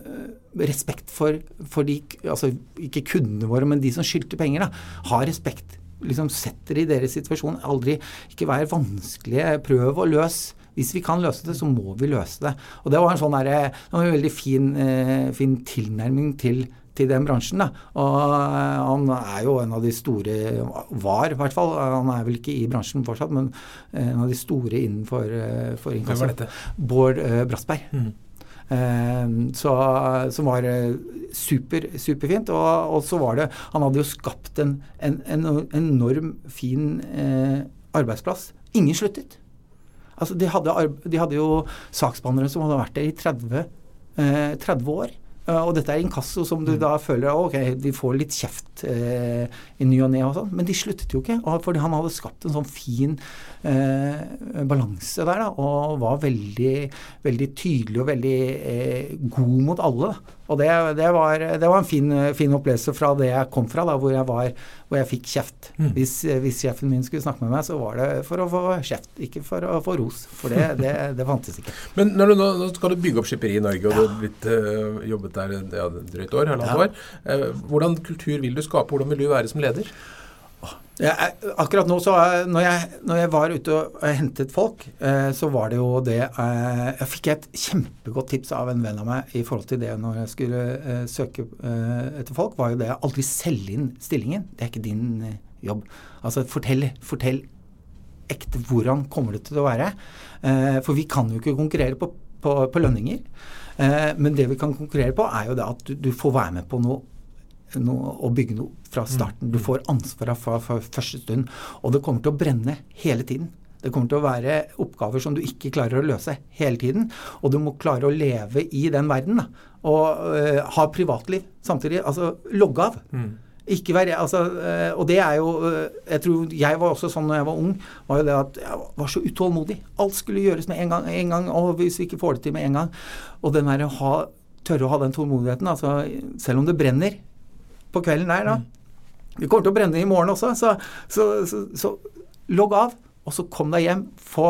respekt for, for, de altså Ikke kundene våre, men de som skyldte penger. da, Ha respekt. liksom Setter i deres situasjon. Aldri Ikke vær vanskelige. Prøv å løse. Hvis vi kan løse det, så må vi løse det. Og det var en sånn der, var en veldig fin, eh, fin tilnærming til, til den bransjen. Da. Og eh, han er jo en av de store Var, i hvert fall. Han er vel ikke i bransjen fortsatt, men en av de store innenfor for dette? Bård eh, Brassberg. Mm. Ehm, så, som var eh, super, superfint. Og, og, så var det Han hadde jo skapt en, en, en enorm fin eh, arbeidsplass. Ingen sluttet. Altså, de hadde, de hadde jo saksbehandlere som hadde vært der i 30, eh, 30 år. Uh, og dette er inkasso som du mm. da føler ok, de får litt kjeft eh, i ny og ne og sånn. Men de sluttet jo ikke. fordi han hadde skapt en sånn fin eh, balanse der, da. Og var veldig, veldig tydelig og veldig god mot alle. Og det, det, var, det, var, en fin, fin, opplevelse fra det jeg kom fra, da, hvor jeg, var, hvor jeg fikk kjeft. Mm. Hvis, hvis, sjefen min skulle snakke med meg, så var det for å få kjeft, ikke for å få ros. For det, det, det fantes ikke. Men når du nå, nå skal du bygge opp skipperi i Norge, og ja. du har blitt uh, jobbet der ja, drøyt år, halvannet ja. år. Uh, hvordan kultur vil du skape? Hvordan vil du være som leder? Jeg, akkurat nå så når jeg, når jeg, var ute og hentet folk, eh, så var det jo det eh, Jeg fikk et kjempegodt tips av en venn av meg i forhold til det når jeg skulle eh, søke eh, etter folk, var jo det aldri selge inn stillingen. Det er ikke din eh, jobb. Altså fortell, fortell ekte hvordan kommer det til å være. Eh, for vi kan jo ikke konkurrere på, på, på lønninger. Men det vi kan konkurrere på, er jo det at du, får være med på noe noe, å bygge noe fra mm. starten. Du får ansvaret fra, fra, første stund. Og det kommer til å brenne hele tiden. Det kommer til å være oppgaver som du ikke klarer å løse hele tiden. Og du må klare å leve i den verden. Da. Og uh, ha privatliv samtidig. Altså logge av. Mm. Ikke være, altså, uh, og det er jo uh, Jeg tror jeg var også sånn når jeg var ung, var jo det at jeg var så utålmodig. Alt skulle gjøres med en gang, en gang og hvis vi ikke får det til med en gang Og den der å ha, tørre å ha den tålmodigheten, altså selv om det brenner på kvelden der, da. Det kommer til å brenne i morgen også, så, så, så, så logg av. Og så kom deg hjem, få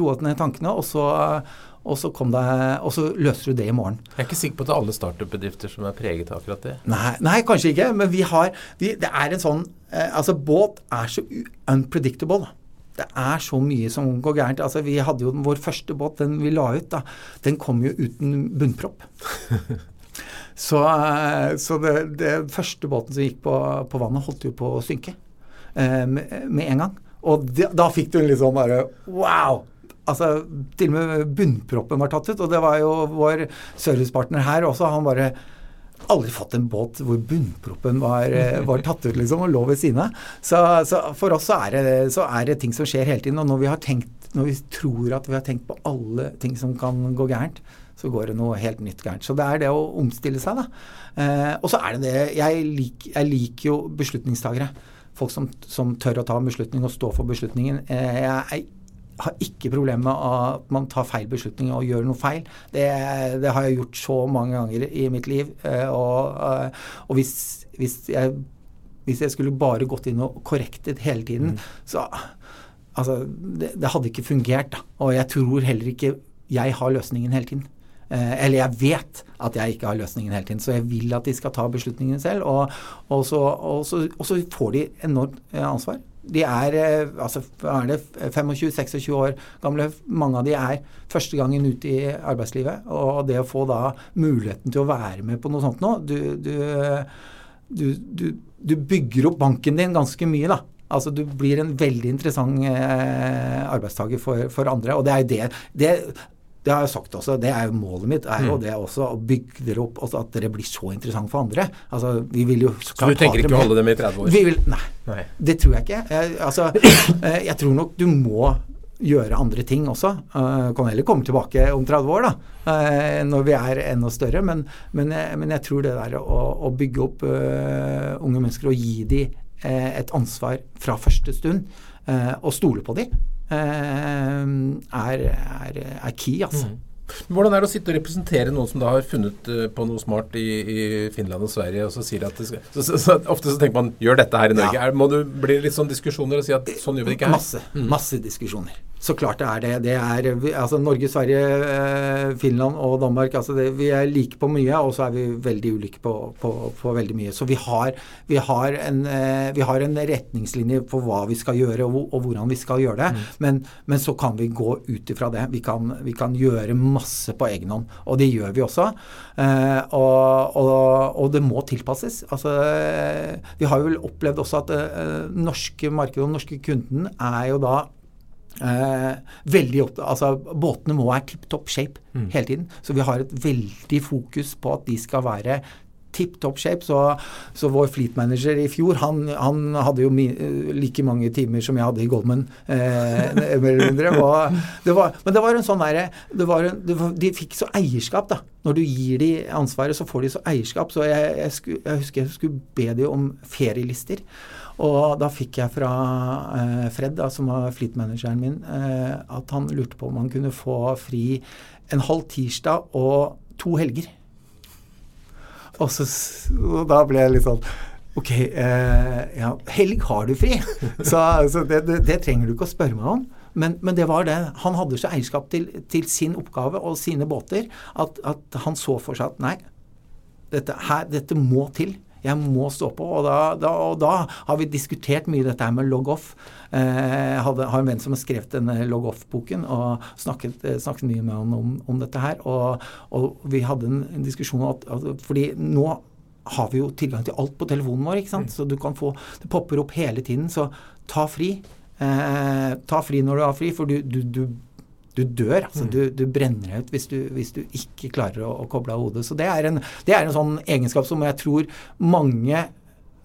roet ned tankene, og så, og så, det, og så løser du det i morgen. Jeg er ikke sikker på at det er alle startup-bedrifter som er preget av akkurat det. Nei, nei, kanskje ikke, men vi har vi, Det er en sånn eh, Altså, båt er så unpredictable. Det er så mye som går gærent. Altså, vi hadde jo vår første båt, den vi la ut, da. Den kom jo uten bunnpropp. Så, eh, så det, det, første båten som gikk på, på, vannet, holdt jo på å synke eh, med, med, en gang. Og de, da fikk du en litt sånn bare wow! Altså, til og med bunnproppen var tatt ut. Og det var jo vår servicepartner her også. Han bare aldri fått en båt hvor bunnproppen var, eh, var, tatt ut liksom, og lå ved siden av. Så, så, for oss så er, det, så er, det, ting som skjer hele tiden. Og når vi, har tenkt, når vi tror at vi har tenkt på alle ting som kan gå gærent, så går det noe helt nytt gærent. Så det er det å omstille seg, da. Eh, og så er det det jeg, lik, jeg, liker jo beslutningstagere. Folk som, som, tør å ta en beslutning og stå for beslutningen. Eh, jeg, har ikke problemer med at man tar feil beslutninger og gjør noe feil. Det, det har jeg gjort så mange ganger i mitt liv. Eh, og, eh, og hvis, hvis, jeg, hvis, jeg, skulle bare gått inn og korrektet hele tiden, mm. så Altså, det, det hadde ikke fungert. Da. Og jeg tror heller ikke jeg har løsningen hele tiden. Eh, eller jeg vet at jeg ikke har løsningen hele tiden, så jeg vil at de skal ta beslutningene selv. Og, og, så, og, så, og så, får de enormt ansvar. De er, eh, altså, er det 25-26 år gamle. Mange av de er første gangen ut i arbeidslivet. Og det å få da muligheten til å være med på noe sånt nå du, du, du, du bygger opp banken din ganske mye, da. Altså Du blir en veldig interessant eh, arbeidstaker for, for, andre. Og det er jo det, det det har jeg sagt også, det er jo målet mitt. er jo mm. det også Å bygge dere opp, altså at dere blir så interessant for andre. Altså, vi vil jo Så du tenker ikke å holde dem i 30 år? Vil, nei, nei, det tror jeg ikke. Jeg, altså, eh, jeg tror nok du må gjøre andre ting også. Uh, kan heller komme tilbake om 30 år, da, uh, når vi er enda større. Men, men, men jeg tror det der å, å bygge opp uh, unge mennesker og gi dem et ansvar fra første stund, og stole på dem, er, er, er, key, altså. Mm. Hvordan er det å sitte og representere noen som da har funnet på noe smart i, i, Finland og Sverige, og så sier at skal, så, så, så, Ofte så tenker man gjør dette her i Norge. Ja. Er, må du bli litt sånn diskusjoner og si at sånn gjør vi ikke her? Masse. Mm. Masse diskusjoner. Så klart det er det. Det er altså Norge, Sverige, eh, Finland og Danmark. altså det, Vi er like på mye, og så er vi veldig ulike på, på, på veldig mye. Så vi har, vi, har en, eh, vi har, en, retningslinje på hva vi skal gjøre, og, og hvordan vi skal gjøre det. Mm. Men, men, så kan vi gå ut ifra det. Vi kan, vi kan, gjøre masse på egen hånd. Og det gjør vi også. Eh, og, og, og, det må tilpasses. Altså, vi har jo vel opplevd også at eh, norske markedet og den norske kunden er jo da Eh, veldig opp, altså Båtene må være tipp topp shape mm. hele tiden. Så vi har et veldig fokus på at de skal være tipp topp shape. Så, så, vår fleet manager i fjor, han, han hadde jo mi, like mange timer som jeg hadde i Goldman. Eh, det var, det var, men det var en sånn derre De fikk så eierskap, da. Når du gir de ansvaret, så får de så eierskap. Så jeg, jeg, skulle, jeg husker jeg skulle be de om ferielister. Og da fikk jeg fra eh, Fred, da, som var fleet-manageren min, eh, at han lurte på om han kunne få fri en halv tirsdag og to helger. Og, så, og da ble jeg litt sånn Ok, eh, ja, helg har du fri! så, så det, det, det, trenger du ikke å spørre meg om. Men, men, det var det. Han hadde så eierskap til, til sin oppgave og sine båter at, at, han så for seg at nei, dette, her, dette må til. Jeg må stå på. Og da, da, og da har vi diskutert mye dette her med log-off. Eh, jeg har en venn som har skrevet denne log-off-boken og snakket, eh, snakket, mye med han om, om dette her. Og, og, vi hadde en, en diskusjon at, at, fordi nå har vi jo tilgang til alt på telefonen vår, ikke sant. Mm. Så du kan få Det popper opp hele tiden. Så ta fri. Eh, ta fri når du har fri, for du, du, du du dør. altså mm. du, du, brenner ut hvis du, hvis du ikke klarer å, å, koble av hodet. Så det er, en, det er en sånn egenskap som jeg tror mange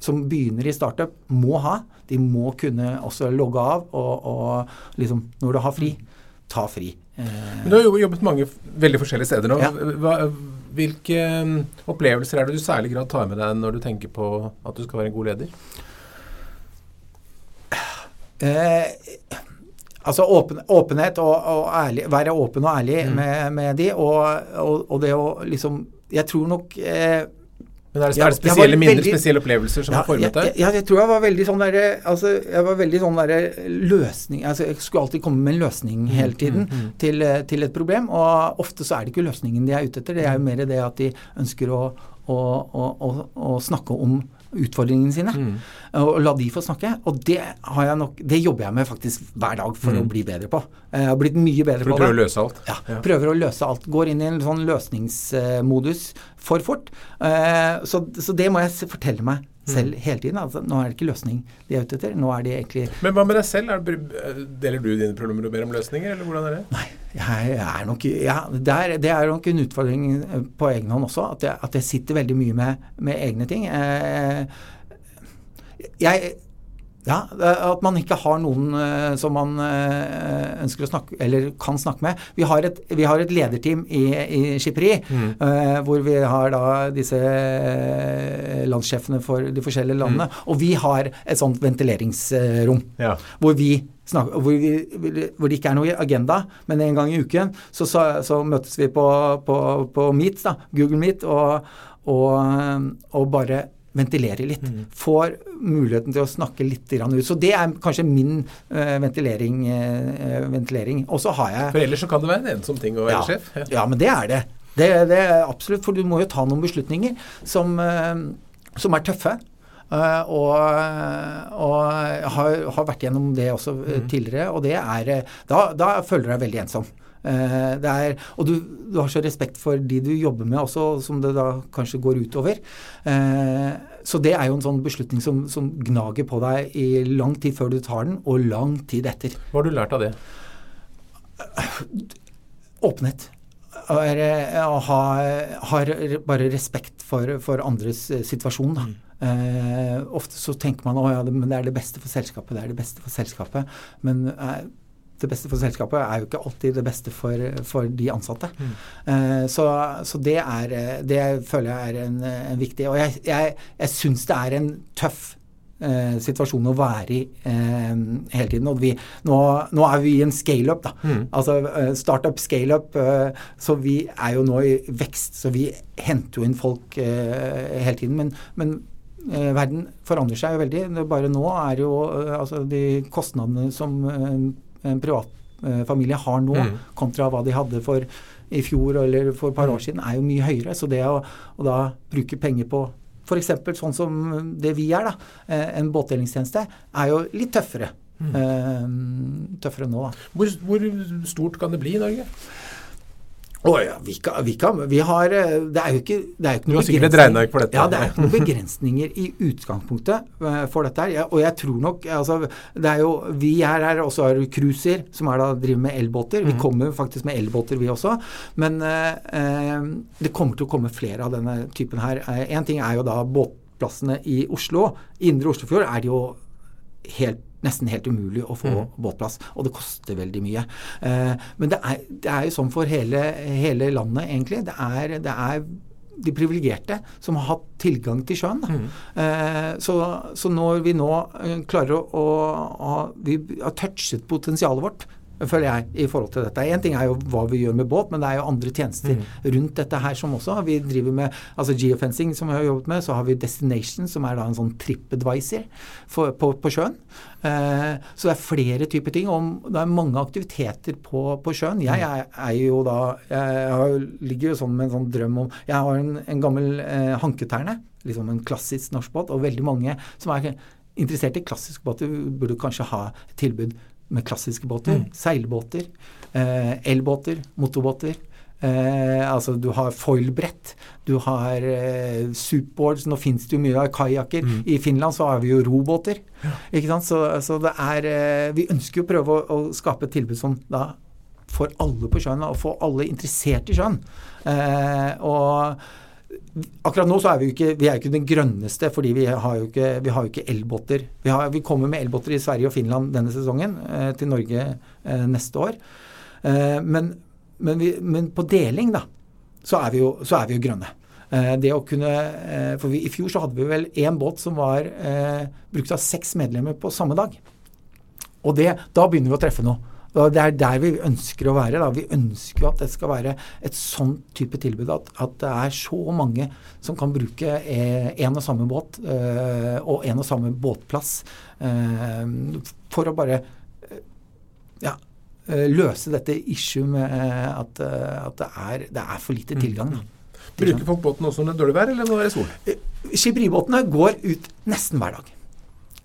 som begynner i startup, må ha. De må kunne også logge av, og, og liksom, når du har fri, ta fri. Men Du har jo jobbet mange veldig forskjellige steder nå. Ja. Hva, hvilke um, opplevelser er det du særlig grad tar med deg når du tenker på at du skal være en god leder? Eh, Altså åpen, åpenhet og, og, ærlig, være åpen og ærlig mm. med, med, de, og, og, og, det å liksom Jeg tror nok eh, men er det, er det spesielle minner, veldig, spesielle opplevelser som ja, har formet deg? Ja, jeg tror jeg var veldig sånn derre altså, Jeg var veldig sånn derre løsning altså, Jeg skulle alltid komme med en løsning mm, hele tiden mm, mm, til, eh, til, et problem. Og ofte så er det ikke løsningen de er ute etter. Det er jo mer det at de ønsker å, å, å, å snakke om utfordringene sine. Mm. Og la de få snakke. Og det, har jeg nok, det jobber jeg med faktisk hver dag for mm. å bli bedre på. Jeg har blitt mye bedre for på det. Prøver å løse alt? Ja, ja, Prøver å løse alt. Går inn i en sånn løsningsmodus for fort. Eh, så, så det må jeg fortelle meg selv mm. hele tiden. Altså, nå er det ikke løsning de er ute etter. Nå er de egentlig Men hva med deg selv? Det, deler du dine problemer og ber om løsninger, eller hvordan er det? Nei, jeg er nok ja, det, er, det er nok en utfordring på egen hånd også. At jeg, at jeg sitter veldig mye med, med egne ting. Eh, jeg ja, At man ikke har noen uh, som man uh, ønsker å snakke eller kan snakke med. Vi har et, vi har et lederteam i, i Skipperi, mm. uh, hvor vi har da disse landssjefene for de forskjellige landene. Mm. Og vi har et sånt ventileringsrom ja. hvor vi Snakke, hvor, vi, hvor, det ikke er noe agenda, men en gang i uken så, så, så møtes vi på, på, på Meet, da, Google Meet, og, og, og bare ventilere litt. Mm. Får muligheten til å snakke litt ut. Så det er kanskje min uh, ventilering. Uh, ventilering. Og så har jeg For ellers så kan det være en ensom ting å være ja, sjef? Ja. ja. men det er det. Det, det er absolutt, for du må jo ta noen beslutninger som, uh, som er tøffe. Uh, og, og har, har, vært gjennom det også mm. tidligere, og det er Da, da føler du deg veldig ensom. Uh, er, og du, du, har så respekt for de du jobber med også, som det da kanskje går utover. Uh, så det er jo en sånn beslutning som, som, gnager på deg i lang tid før du tar den, og lang tid etter. Hva har du lært av det? Åpenhet. Å ha, har bare respekt for, for andres situasjon. da. Mm. Eh, ofte så tenker man at ja, det, det er det beste for selskapet, det er det beste for selskapet. Men eh, det beste for selskapet er jo ikke alltid det beste for, for de ansatte. Mm. Eh, så, så, det er Det føler jeg er en, en viktig Og jeg, jeg, jeg syns det er en tøff eh, situasjon å være i eh, hele tiden. Og vi, nå, nå, er vi i en scale-up, da. Mm. Altså uh, startup, scale-up. Uh, så vi er jo nå i vekst. Så vi henter jo inn folk uh, hele tiden. Men, men verden forandrer seg jo veldig. Bare nå er jo altså de kostnadene som en privatfamilie har nå, mm. kontra hva de hadde for i fjor eller for et par år mm. siden, er jo mye høyere. Så det å, å da bruke penger på f.eks. sånn som det vi er, da, en båtdelingstjeneste, er jo litt tøffere. Mm. tøffere nå, da. Hvor, hvor stort kan det bli i Norge? Oh, ja, vi, kan, vi, kan, vi, har eh, Det er jo ikke, det er ikke noen begrensninger. For dette. Ja, det er ikke noen begrensninger i utgangspunktet uh, for dette her. Og jeg tror nok altså, det er jo, Vi er her også har Cruiser, som da driver med elbåter. Vi mm. kommer faktisk med elbåter, vi også. Men uh, uh, det kommer til å komme flere av denne typen her. Én ting er jo da båtplassene i Oslo. Indre Oslofjord er det jo helt nesten helt umulig å få mm. båtplass. Og det koster veldig mye. Eh, men det er, det er, jo sånn for hele, hele landet, egentlig. Det er, det er de privilegerte som har hatt tilgang til sjøen. Mm. Eh, så, så, når vi nå eh, klarer å, å, å Vi har touchet potensialet vårt føler jeg, i forhold til dette. Én ting er jo hva vi gjør med båt, men det er jo andre tjenester mm. rundt dette her som også. Vi driver med altså geofencing, som vi har jobbet med. Så har vi Destination, som er da en sånn tripadvisor på, på, sjøen. Eh, så det er flere typer ting. Og det er mange aktiviteter på, på sjøen. Jeg mm. er, er, jo da Jeg har, ligger jo sånn med en sånn drøm om Jeg har en, en gammel eh, hanketerne, liksom en klassisk norsk båt, og veldig mange som er interessert i klassiske båter, burde kanskje ha tilbud med klassiske båter. Mm. Seilbåter, eh, elbåter, motorbåter. Eh, altså du har foilbrett, du har eh, superboards Nå fins det jo mye av kajakker. Mm. I Finland så har vi jo robåter. Ja. Ikke sant? Så, så, det er eh, Vi ønsker jo å prøve å, å, skape et tilbud som da får alle på sjøen, og får alle interessert i sjøen. Eh, og Akkurat nå så er vi ikke, vi er ikke den grønneste, fordi vi har jo ikke, vi har jo ikke elbåter. Vi, har, vi, kommer med elbåter i Sverige og Finland denne sesongen, eh, til Norge eh, neste år. Eh, men, men, vi, men, på deling, da, så er vi jo, er vi jo grønne. Eh, det å kunne, eh, for I fjor så hadde vi vel én båt som var eh, brukt av seks medlemmer på samme dag. Og det, da begynner vi å treffe noe. Det er der vi ønsker å være. Da. Vi ønsker at det skal være et sånn type tilbud. At, at det er så mange som kan bruke én eh, og samme båt øh, og én og samme båtplass øh, for å bare øh, ja, løse dette issue med at, at det, er, det, er, for lite mm. tilgang. Da. Bruker folk båten også når det er dårlig vær, eller når det er sol? Skibribåtene går ut nesten hver dag.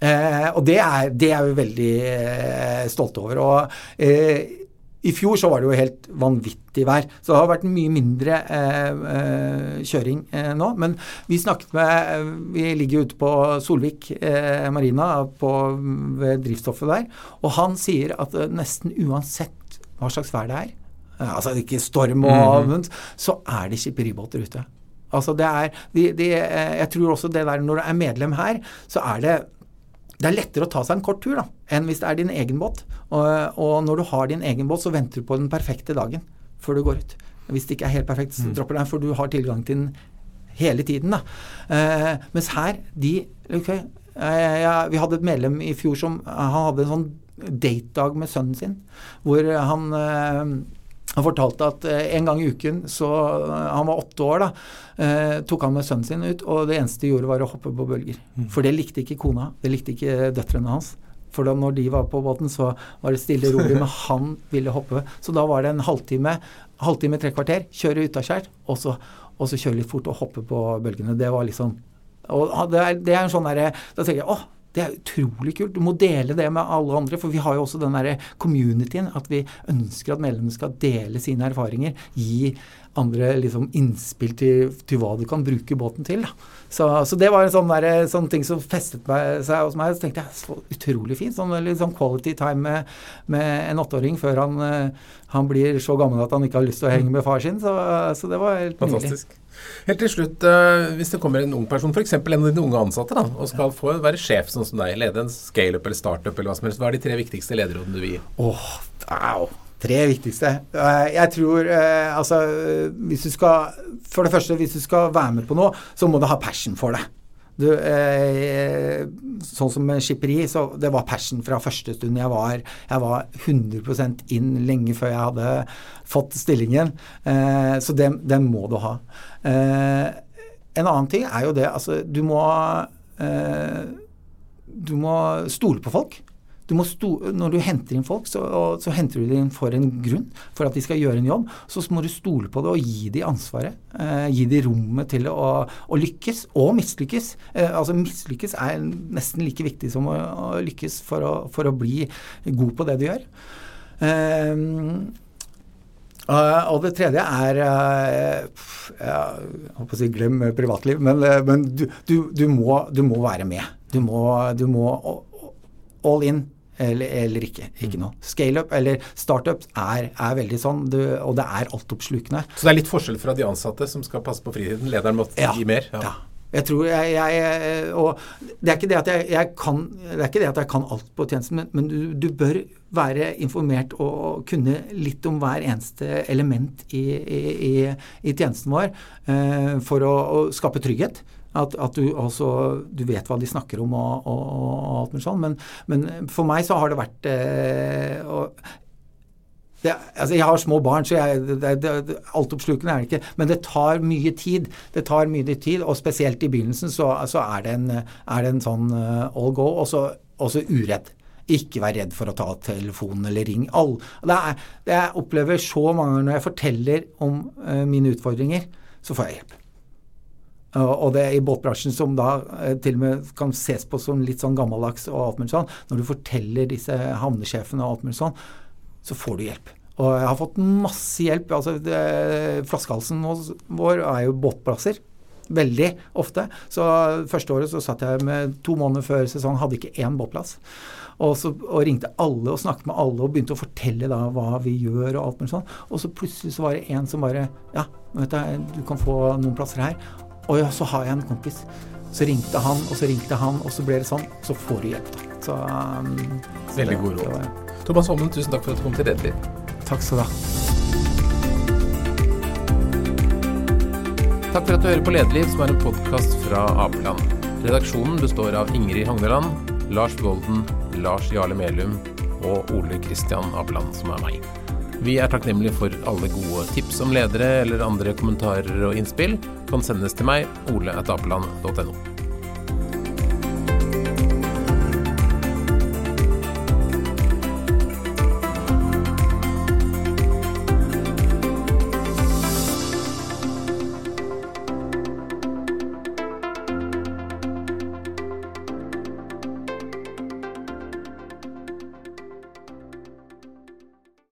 Eh, og det er, det er vi veldig eh, stolte over. Og eh, i fjor så var det jo helt vanvittig vær, så det har vært mye mindre eh, eh, kjøring eh, nå. Men vi snakket med Vi ligger jo ute på Solvik eh, marina på, ved drivstoffet der, og han sier at nesten uansett hva slags vær det er, altså ikke storm og mm så er det skipperibåter ute. Altså det er de, de, Jeg tror også det der når du er medlem her, så er det det er lettere å ta seg en kort tur da, enn hvis det er din egen båt. Og, og, når du har din egen båt, så venter du på den perfekte dagen før du går ut. Hvis det ikke er helt perfekt, så mm. dropper du den, for du har tilgang til den hele tiden. da. Eh, mens her, de okay, eh, ja, Vi hadde et medlem i fjor som han hadde en sånn date-dag med sønnen sin, hvor han eh, han fortalte at eh, en gang i uken, så eh, han var åtte år, da, eh, tok han med sønnen sin ut, og det eneste de gjorde, var å hoppe på bølger. Mm. For det likte ikke kona, det likte ikke døtrene hans. For da når de var på båten, så var det stille og rolig, men han ville hoppe. Så da var det en halvtime, halvtime tre kvarter, kjøre utaskjært, og, så- og så kjøre litt fort og hoppe på bølgene. Det var liksom Og det er, det er en sånn derre Da tenker jeg åh, det er utrolig kult. Du må dele det med alle andre, for vi har jo også den derre communityen at vi ønsker at medlemmene skal dele sine erfaringer. Gi andre liksom innspill til, til hva du kan bruke båten til. Da. Så, så det var en sånn, der, sånn ting som festet meg, seg hos meg. Så tenkte jeg så utrolig fint. Sånn, sånn quality time med, med en åtteåring før han, eh, han blir så gammel at han ikke har lyst til å henge med far sin. Så, så det var helt nydelig. Fantastisk. Helt til slutt, eh, hvis det kommer en ung person, f.eks. en av dine unge ansatte, da, og skal få være sjef sånn som deg, lede en scaleup eller startup eller hva som helst, hva er de tre viktigste lederrådene du vil gi? Åh, au. Tre viktigste. Eh, Jeg tror eh, altså Hvis du skal For det første, hvis du skal være med på noe, så må du ha passion for det. Du, eh, sånn som skipperi, så det var passion fra første stund jeg var Jeg var 100% inn lenge før jeg hadde fått stillingen. Eh, så den, den må du ha. Eh, en annen ting er jo det Altså, du må eh, Du må stole på folk. Du må sto, når du henter inn folk, så, og, så henter du dem for en grunn. For at de skal gjøre en jobb. Så må du stole på det og gi dem ansvaret. Eh, gi dem rommet til å, å lykkes og mislykkes. Eh, altså Mislykkes er nesten like viktig som å, å lykkes for å, for å bli god på det du gjør. Eh, Uh, og det tredje er pff, Jeg holdt å si glem privatliv, men, uh, men du, du, du, må, du, må, være med. Du må, du må all in eller, eller ikke. Ikke noe. Scaleup eller startup er, er veldig sånn, og det er altoppslukende. Så det er litt forskjell fra de ansatte som skal passe på fritiden? Lederen må Ja. gi mer? Ja. Jeg tror jeg, jeg Og det er ikke det at jeg, jeg kan Det er ikke det at jeg kan alt på tjenesten, men, men du, du bør være informert og kunne litt om hver eneste element i, i, i, i tjenesten vår eh, for å, å skape trygghet. At, at du også du vet hva de snakker om og, og, og alt mulig sånn. Men, men for meg så har det vært eh, og, det, altså jeg har små barn, så jeg, altoppslukende er det ikke. Men det tar mye tid. Det tar mye tid, og spesielt i begynnelsen så, så er, det en, er det en sånn uh, all go, og så uredd. Ikke vær redd for å ta telefonen eller ring. All, det er, det jeg opplever så mange ganger når jeg forteller om uh, mine utfordringer, så får jeg hjelp. Uh, og det er i båtbransjen som da uh, til og med kan ses på som litt sånn gammeldags og alt mulig sånn, når du forteller disse havnesjefene og alt mulig sånn, så får du hjelp. Og jeg har fått masse hjelp. altså Flaskehalsen vår er jo båtplasser. Veldig ofte. Så første året så satt jeg med to måneder før sesong, hadde ikke én båtplass. Og, så, og ringte alle og snakket med alle og begynte å fortelle da hva vi gjør og alt mulig sånn. Og så plutselig så var det en som bare Ja, vet du, du kan få noen plasser her. Og ja, så har jeg en kompis. Så ringte han, og så ringte han, og så ble det sånn. Så får du hjelp, da. Så, um, så Veldig god råd. var- Thomas Holmen, tusen takk for at du kom til Redelig. Takk skal du ha. Takk for at du hører på Lederliv, som er en podkast fra Apeland. Redaksjonen består av Ingrid Hogneland, Lars Golden, Lars Jarle Melum og Ole Kristian Apeland, som er meg. Vi er takknemlige for alle gode tips om ledere eller andre kommentarer og innspill. Kan sendes til meg, ole.apeland.no.